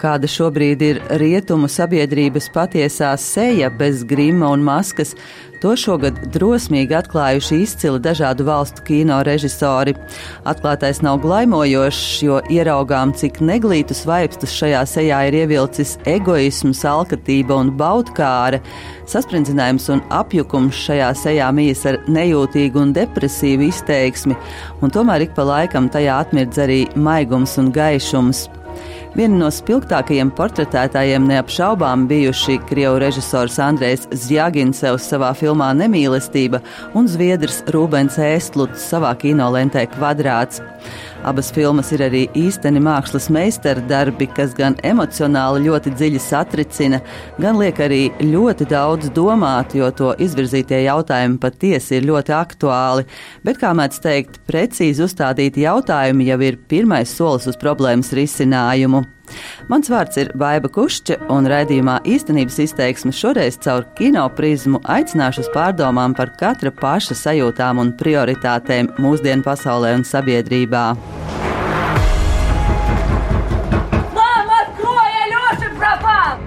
Kāda šobrīd ir rietumu sabiedrības patiesā seja bez grima un maskas, To šogad drosmīgi atklājuši izcili dažādu valstu kino režisori. Atklātais nav glaimojošs, jo ieraugām, cik neglītus vaipstus šajā sejā ir ievilcis egoisms, alkatība un baudkāre. Sasprindzinājums un apjukums šajā sejā mijas ar nejūtīgu un depresīvu izteiksmi, un tomēr ik pa laikam tajā atmirdz arī maigums un gaišums. Viena no spilgtākajiem portretētājiem neapšaubām bijuši krievu režisors Andrejs Zjaginsevs savā filmā Nemīlestība un zviedrs Rūbens Ēstluts savā kinolentē Kvadrāts. Abas filmas ir arī īsteni mākslas meistara darbi, kas gan emocionāli ļoti dziļi satricina, gan liek arī ļoti daudz domāt, jo to izvirzītie jautājumi patiesi ir ļoti aktuāli. Bet, kā mēdz teikt, precīzi uzstādīti jautājumi jau ir pirmais solis uz problēmas risinājumu. Mans vārds ir Baiva Kušķa, un raidījumā īstenības izteiksme šoreiz caur kino prizmu aicināšu uz pārdomām par katra paša sajūtām un prioritātēm mūsdienu pasaulē un sabiedrībā. Мама, открой! Алеша пропал!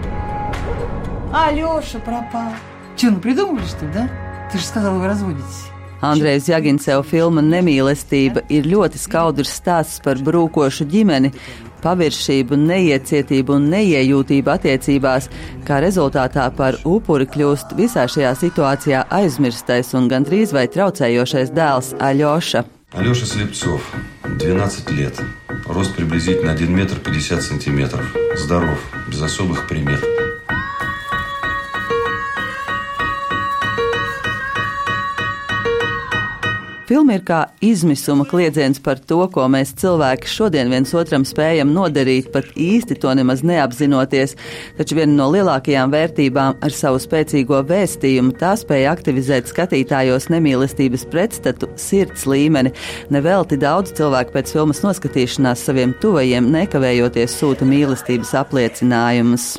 Алеша пропал. Че, ну придумали что ли, да? Ты же сказал, вы разводитесь. Andrejs Jaginseva filma Nemīlestība ir ļoti skaudrs stāsts par brūkošu ģimeni, paviršību, neiecietību un neiejūtību attiecībās, kā rezultātā par upuri kļūst visā šajā situācijā aizmirstais un gandrīz vai traucējošais dēls Aļoša. Алеша Слепцов, 12 лет, рост приблизительно 1 метр 50 сантиметров, здоров, без особых примет. Filma ir kā izmisuma kliedziens par to, ko mēs cilvēki šodien viens otram spējam nodarīt, pat īsti to nemaz neapzinoties. Taču viena no lielākajām vērtībām ar savu spēcīgo vēstījumu tā spēja aktivizēt skatītājos nemīlestības pretstatu sirds līmeni. Nevelti daudz cilvēku pēc filmas noskatīšanās saviem tuvajiem nekavējoties sūta mīlestības apliecinājumus.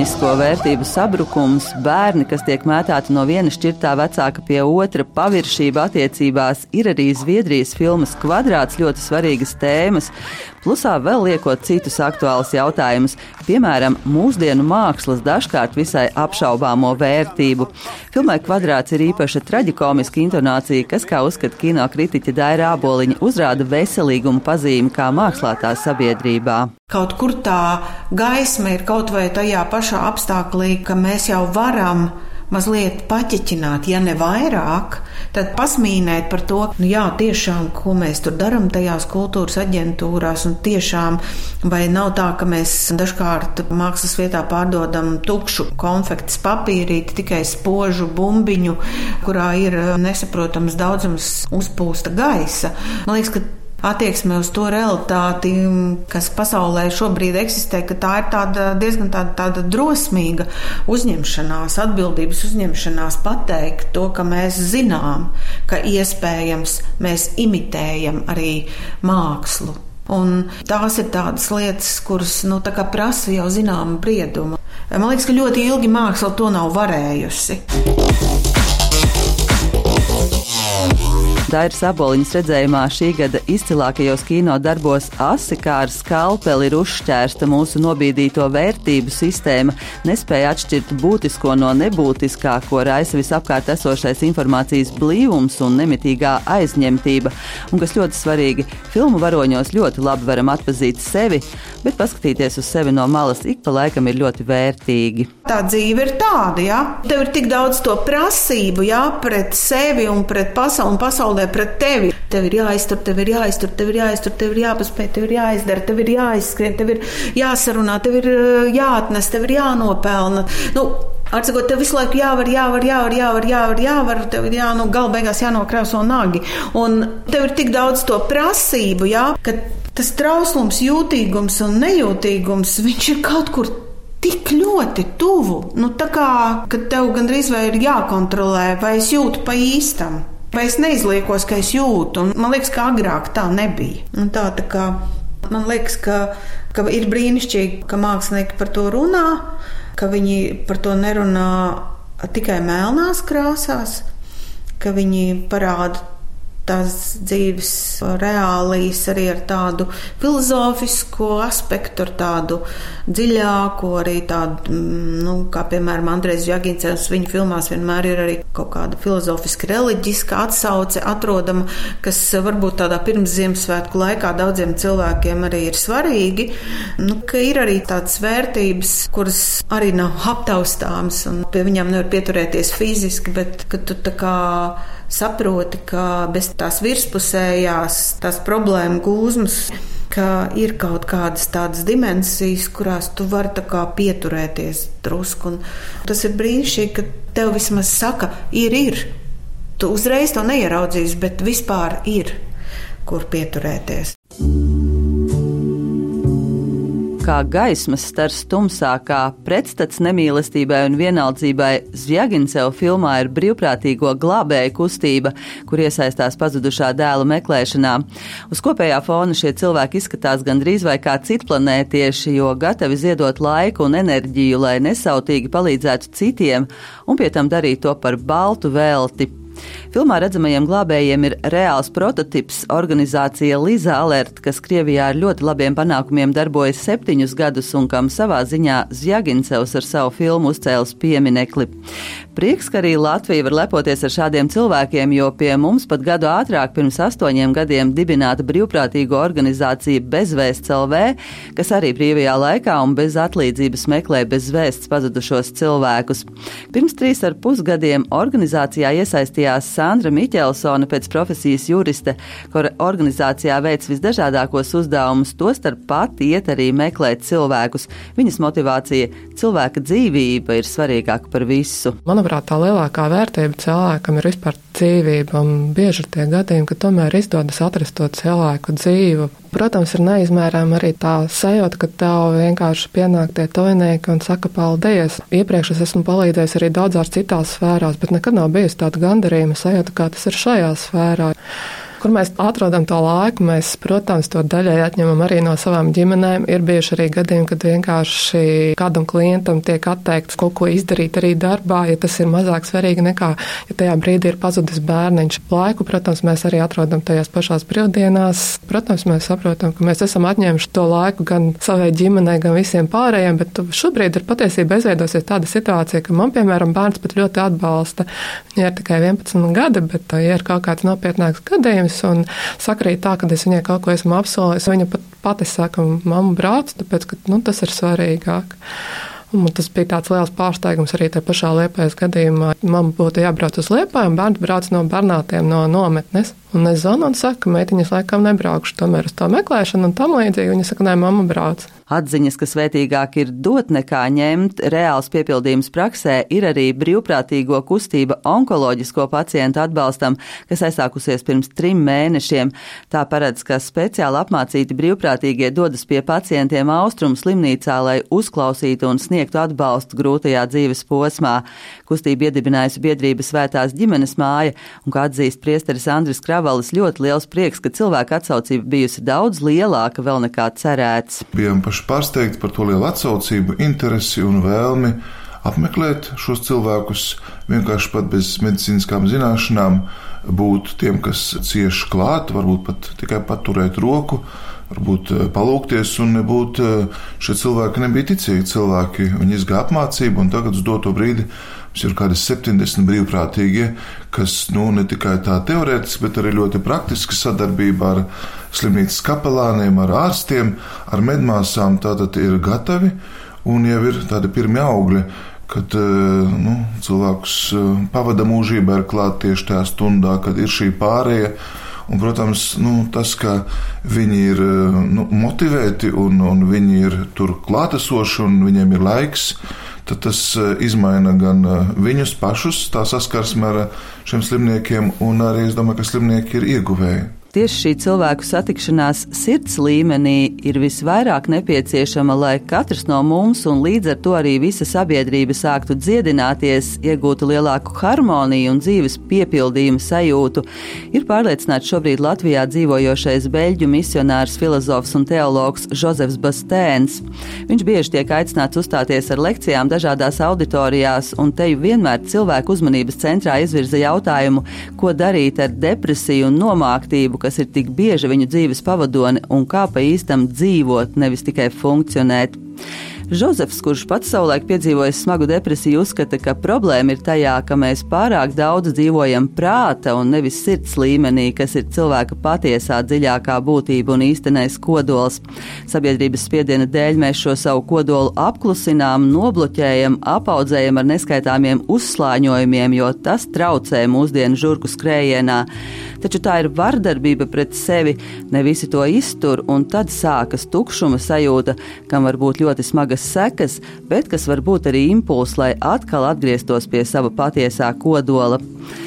Ģimenisko vērtību sabrukums, bērni, kas tiek mētāti no viena šķirtā vecāka pie otra, paviršība attiecībās, ir arī Zviedrijas filmas kvadrāts ļoti svarīgas tēmas, plusā vēl liekot citus aktuālus jautājumus, piemēram, mūsdienu mākslas dažkārt visai apšaubāmo vērtību. Filmai kvadrāts ir īpaša traģikomiska intonācija, kas, kā uzskata kino kritiķa Daira Āboliņa, uzrāda veselīgumu pazīmi kā mākslātā sabiedrībā. Kaut kur tā gaisma ir kaut vai tajā pašā apstākļā, ka mēs jau varam mazliet paķeķināt, ja ne vairāk, tad pasmīnēt par to, nu jā, tiešām, ko mēs tur darām tajās kultūras aģentūrās, un tiešām, vai nav tā, ka mēs dažkārt mākslas vietā pārdodam tukšu konfektes papīrīti, tikai spožu bumbiņu, kurā ir nesaprotams daudzums uzpūsta gaisa. Man liekas, ka attieksme uz to realitāti, kas pasaulē šobrīd eksistē, ka tā ir tāda diezgan tāda, tāda drosmīga uzņemšanās, atbildības uzņemšanās pateikt to, ka mēs zinām, ka iespējams mēs imitējam arī mākslu. Un tās ir tādas lietas, kuras nu, prasa jau zināmu briedumu. Man liekas, ka ļoti ilgi māksla to nav varējusi. Dairas aboliņas redzējumā šī gada izcilākajos kino darbos asi kā ar skalpeli ir uzšķērsta mūsu nobīdīto vērtību sistēma, nespēja atšķirt būtisko no nebūtiskā, ko raisa visapkārt esošais informācijas blīvums un nemitīgā aizņemtība, un kas ļoti svarīgi, filmu varoņos ļoti labi varam atpazīt sevi, bet paskatīties uz sevi no malas ik pa laikam ir ļoti vērtīgi. Tā dzīve ir tāda, ja? Tev ir tik daudz to prasību, jā, pret sevi un pret pasauli un pasaulē pasaulē pret tevi. Tev ir jāiztur, tev ir jāiztur, tev ir jāiztur, tev ir jāpaspēj, tev ir jāizdara, tev ir jāizskrien, tev ir jāsarunā, tev ir jāatnes, tev ir jānopelna. Nu, Atsakot, tev visu laiku jāvar, jāvar, jāvar, jāvar, jāvar, jāvar tev ir jā, nu, gala beigās jānokrāso nagi. Un tev ir tik daudz to prasību, jā, ka tas trauslums, jūtīgums un nejūtīgums, viņš ir kaut kur tik ļoti tuvu. Nu, tā kā, ka tev gandrīz vai ir jākontrolē, vai es jūtu pa īstam. Vai es neizliekos, ka es jūtu, un man liekas, ka agrāk tā nebija. Un tā, tā kā Man liekas, ka, ka ir brīnišķīgi, ka mākslinieki par to runā, ka viņi par to nerunā tikai melnās krāsās, ka viņi parāda tās dzīves reālijas arī ar tādu filozofisku aspektu, ar tādu dziļāku, arī tādu, mm, nu, kā piemēram Andrēs Jagīncevs, viņa filmās vienmēr ir arī kaut kāda filozofiska reliģiska atsauce atrodama, kas varbūt tādā pirms Ziemassvētku laikā daudziem cilvēkiem arī ir svarīgi, nu, ka ir arī tādas vērtības, kuras arī nav aptaustāmas un pie viņām nevar pieturēties fiziski, bet ka tu tā kā saproti, ka bez tās virspusējās, tās problēmu gūzmas, ka ir kaut kādas tādas dimensijas, kurās tu vari pieturēties drusku. Tas ir brīnišķīgi, ka tev vismaz saka, ir, ir. Tu uzreiz to neieraudzīsi, bet vispār ir, kur pieturēties kā gaismas stars tumsā, kā pretstats nemīlestībai un vienaldzībai, Zjaginsev filmā ir brīvprātīgo glābēju kustība, kur iesaistās pazudušā dēla meklēšanā. Uz kopējā fona šie cilvēki izskatās gandrīz vai kā citplanētieši, jo gatavi ziedot laiku un enerģiju, lai nesautīgi palīdzētu citiem, un pie tam darīt to par baltu velti Filmā redzamajiem glābējiem ir reāls prototyps organizācija Liza Alert, kas Krievijā ar ļoti labiem panākumiem darbojas septiņus gadus un kam savā ziņā Zjagincevs ar savu filmu uzcēlis pieminekli. Prieks, ka arī Latvija var lepoties ar šādiem cilvēkiem, jo pie mums pat gadu ātrāk, pirms astoņiem gadiem, dibināta brīvprātīgo organizācija Bezvēsts LV, kas arī brīvajā laikā un bez atlīdzības meklē bezvēsts pazudušos cilvēkus. Pirms trīs ar pusgadiem organizācijā iesaistījās Sandra Miķelsone pēc profesijas juriste, kur organizācijā veic visdažādākos uzdevumus, tostarp pat iet arī meklēt cilvēkus. Viņas motivācija - cilvēka dzīvība ir svarīgāka par visu. Manuprāt, tā lielākā vērtība cilvēkam ir vispār dzīvība, un bieži ir tie gadījumi, ka tomēr izdodas atrast to cilvēku dzīvu. Protams, ir neizmērām arī tā sajūta, ka tev vienkārši pienāk tie tojnieki un saka paldies. Iepriekš es esmu palīdzējis arī daudzās citās sfērās, bet nekad nav bijusi tāda gandarījuma sajūta, kā tas ir šajā sfērā. Kur mēs atrodam to laiku, mēs, protams, to daļai atņemam arī no savām ģimenēm. Ir bijuši arī gadījumi, kad vienkārši kādam klientam tiek atteikts kaut ko izdarīt arī darbā, ja tas ir mazāk svarīgi nekā, ja tajā brīdī ir pazudis bērniņš. Laiku, protams, mēs arī atrodam tajās pašās brīvdienās. Protams, mēs saprotam, ka mēs esam atņēmuši to laiku gan savai ģimenei, gan visiem pārējiem, bet šobrīd ir patiesībā izveidojusies tāda situācija, ka man, piemēram, bērns pat ļoti atbalsta. Viņa ir tikai 11 gadi, bet, ja ir kaut kāds nopietnāks gadījums, viņas un sakrīt tā, ka es viņai kaut ko esmu apsolījis. Viņa pat pati saka, mamma brauc, tāpēc, ka nu, tas ir svarīgāk. Un tas bija tāds liels pārsteigums arī tajā pašā liepais gadījumā. Mamma būtu jābrauc uz liepāju, un bērns brauc no bernātiem no nometnes. Un es zvanu un saku, meitiņas laikam nebraukšu tomēr uz to meklēšanu un tam līdzīgi. Viņa saka, nē, mamma brauc. Atziņas, ka svētīgāk ir dot nekā ņemt, reāls piepildījums praksē ir arī brīvprātīgo kustība onkoloģisko pacientu atbalstam, kas aizsākusies pirms trim mēnešiem. Tā paredz, ka speciāli apmācīti brīvprātīgie dodas pie pacientiem austrumu slimnīcā, lai uzklausītu un sniegtu atbalstu grūtajā dzīves posmā. Kustība iedibinājusi biedrība Svētās ģimenes māja, un, kā atzīst priesteris Andris Kravalis ļoti liels prieks, ka cilvēku atsaucība bijusi daudz lielāka vēl nekā cerēts. Bijām paši pārsteigti par to lielu atsaucību, interesi un vēlmi apmeklēt šos cilvēkus vienkārši pat bez medicīniskām zināšanām, būt tiem, kas cieši klāt, varbūt pat tikai paturēt roku varbūt eh, palūkties, un nebūt eh, šie cilvēki nebija ticīgi cilvēki. Viņi izgāja apmācību, un tagad uz doto brīdi mums ir kādi 70 brīvprātīgie, kas nu, ne tikai tā teorētiski, bet arī ļoti praktiski sadarbībā ar slimnīcas kapelāniem, ar ārstiem, ar medmāsām, tātad ir gatavi un jau ir tādi pirmie augļi kad eh, nu, cilvēks pavada mūžībā, ir klāt tieši tajā stundā, kad ir šī pārēja Un, protams, nu, tas, ka viņi ir nu, motivēti un, un viņi ir tur klātesoši un viņiem ir laiks, tad tas eh, izmaina gan eh, viņus pašus, tā saskarsme ar šiem slimniekiem, un arī es domāju, ka slimnieki ir ieguvēji. Tieši šī cilvēku satikšanās sirds līmenī ir visvairāk nepieciešama, lai katrs no mums un līdz ar to arī visa sabiedrība sāktu dziedināties, iegūtu lielāku harmoniju un dzīves piepildījumu sajūtu, ir pārliecināts šobrīd Latvijā dzīvojošais beļģu misionārs, filozofs un teologs Jozefs Bastēns. Viņš bieži tiek aicināts uzstāties ar lekcijām dažādās auditorijās, un te vienmēr cilvēku uzmanības centrā izvirza jautājumu, ko darīt ar depresiju un nomāktību kas ir tik bieži viņu dzīves pavadoni un kā pa īstam dzīvot, nevis tikai funkcionēt. Žozefs, kurš pats savulaik piedzīvojis smagu depresiju, uzskata, ka problēma ir tajā, ka mēs pārāk daudz dzīvojam prāta un nevis sirds līmenī, kas ir cilvēka patiesā dziļākā būtība un īstenais kodols. Sabiedrības spiediena dēļ mēs šo savu kodolu apklusinām, nobloķējam, apaudzējam ar neskaitāmiem uzslāņojumiem, jo tas traucē mūsdienu žurku skrējienā. Taču tā ir vardarbība pret sevi, ne visi to iztur, un tad sākas tukšuma sajūta, kam var būt ļoti smagas smagas sekas, bet kas var būt arī impulss, lai atkal atgrieztos pie sava patiesā kodola.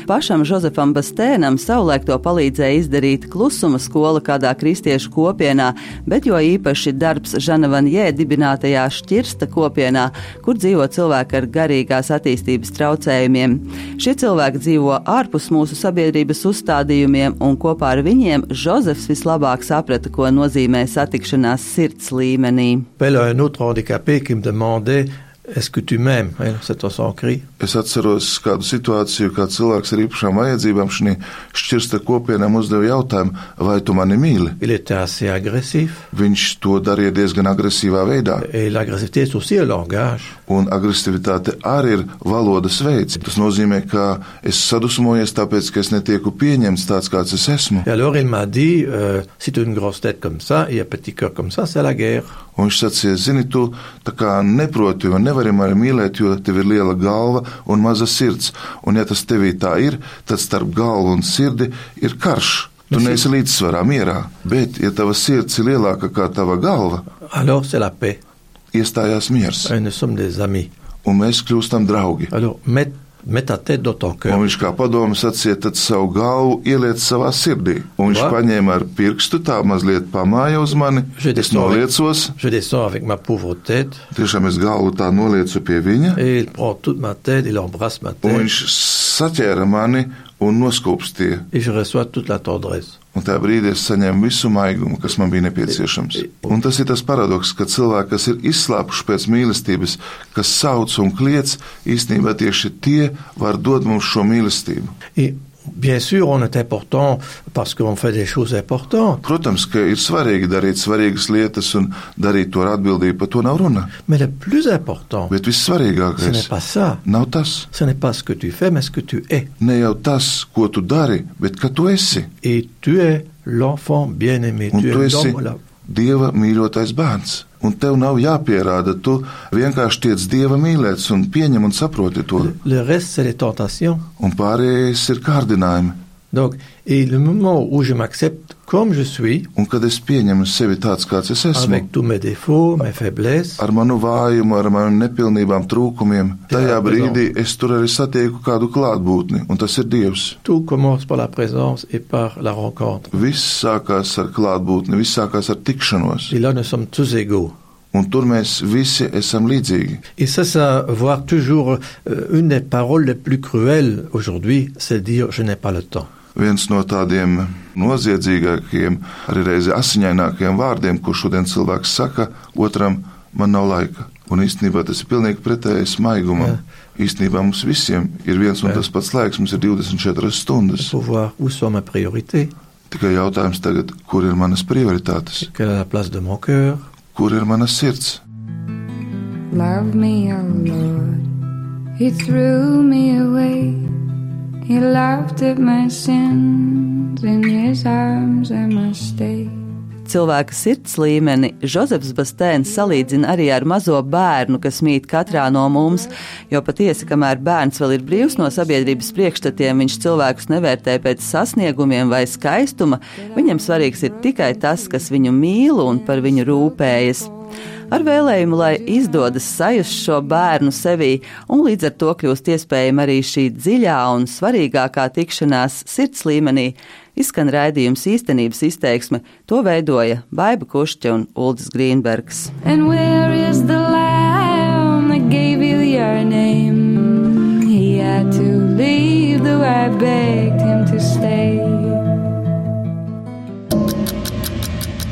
Pašam Jozefam Bastēnam savulaik to palīdzēja izdarīt klusuma skola kādā kristiešu kopienā, bet jo īpaši darbs Žanavanjē dibinātajā šķirsta kopienā, kur dzīvo cilvēki ar garīgās attīstības traucējumiem. Šie cilvēki dzīvo ārpus mūsu sabiedrības uzstādījumiem, un kopā ar viņiem Jozefs vislabāk saprata, ko nozīmē satikšanās sirds līmenī. Vēl un autre qui me demandait. Est-ce que tu m'aimes? C'est son cri. Es atceros kādu situāciju, kā cilvēks ar īpašām vajadzībām šī šķirsta kopienām uzdeva jautājumu, vai tu mani mīli? Viņš to darīja diezgan agresīvā veidā. Un agresivitāte arī ir valodas veids. Tas nozīmē, ka es sadusmojos tāpēc, ka es netieku pieņemts tāds, kāds es esmu. Alors dit, euh, si ça ça, guerre. Un viņš sacīja, zini, tu tā kā neproti un nevari mani mīlēt, jo tev ir liela galva un maza sirds. Un ja tas tevī tā ir, tad starp galvu un sirdi ir karš. Tu neesi līdzsvarā, mierā, bet, ja tava sirds ir lielāka kā tava galva, alors c'est la paix. Iestājās miers. Un mēs kļūstam draugi. Alors, met Un viņš kā padomu sacīja, tad savu galvu ieliec savā sirdī. Un viņš Va? paņēma ar pirkstu tā mazliet pamāja uz mani. Es noliecos, tiešām es galvu tā noliecu pie viņa. tête, Un viņš saķēra mani un noskūpstīja. Un tajā brīdī es saņēmu visu maigumu, kas man bija nepieciešams. Un tas ir tas paradoks, ka cilvēki, kas ir izslāpuši pēc mīlestības, kas sauc un kliedz, īstenībā tieši tie var dot mums šo mīlestību. Bien sûr, on est important parce qu'on fait des choses importantes. Protams, ka ir svarīgi darīt svarīgas lietas un darīt to ar atbildību, par to nav runa. Mais le plus important, Bet ce vissvarīgākais n'est pas ça. nav tas, Ce n'est pas ce que tu fais, mais ce que tu es. ne jau tas, ko tu dari, bet ka tu esi. Et tu es l'enfant bien-aimé. Tu tu es esi Dieva mīļotais bērns. Un tev nav jāpierāda, tu vienkārši tiec Dieva mīlēts un pieņem un saproti to. Le tentations. Un pārējais ir kārdinājumi. Donc, et le moment où je m'accepte comme je suis, Un kad es pieņemu sevi tāds, kāds es esmu, avec tous mes défauts, mes faiblesses, ar manu vājumu, ar manām nepilnībām, trūkumiem, tajā Jā, brīdī es tur arī satieku kādu klātbūtni, un tas ir Dievs. tout commence par la présence et par la rencontre. Viss sākās ar klātbūtni, viss sākās ar tikšanos, Et là, nous sommes tous égaux. un tur mēs visi esam līdzīgi. Et ça, ça voir toujours euh, une des paroles les plus cruelles aujourd'hui, c'est dire je n'ai pas le temps. Viens no tādiem noziedzīgākiem, arī reizē asiņainākiem vārdiem, ko šodien cilvēks saka, otram man nav laika. Un īstenībā tas ir pilnīgi pretējs maigumam. Īstenībā mums visiem ir viens un Jā. tas pats laiks, mums ir 24 Il stundas. Tikai jautājums tagad, kur ir manas prioritātes, quelle est la place de mon cœur. kur ir manas sirds. Love me, oh Lord. He threw me away. He laughed at my sins. In his arms I must stay. Cilvēka sirds līmeni Jozefs Bastēns salīdzina arī ar mazo bērnu, kas mīt katrā no mums, jo patiesi, kamēr bērns vēl ir brīvs no sabiedrības priekšstatiem, viņš cilvēkus nevērtē pēc sasniegumiem vai skaistuma, viņam svarīgs ir tikai tas, kas viņu mīl un par viņu rūpējas. Ar vēlējumu, lai izdodas sajust šo bērnu sevī, un līdz ar to kļūst iespējama arī šī dziļā un svarīgākā tikšanās sirds līmenī, izskan raidījums īstenības izteiksme, to veidoja Baiba Kušķa un Uldis Grīnbergs. He had to leave, though I begged him to stay.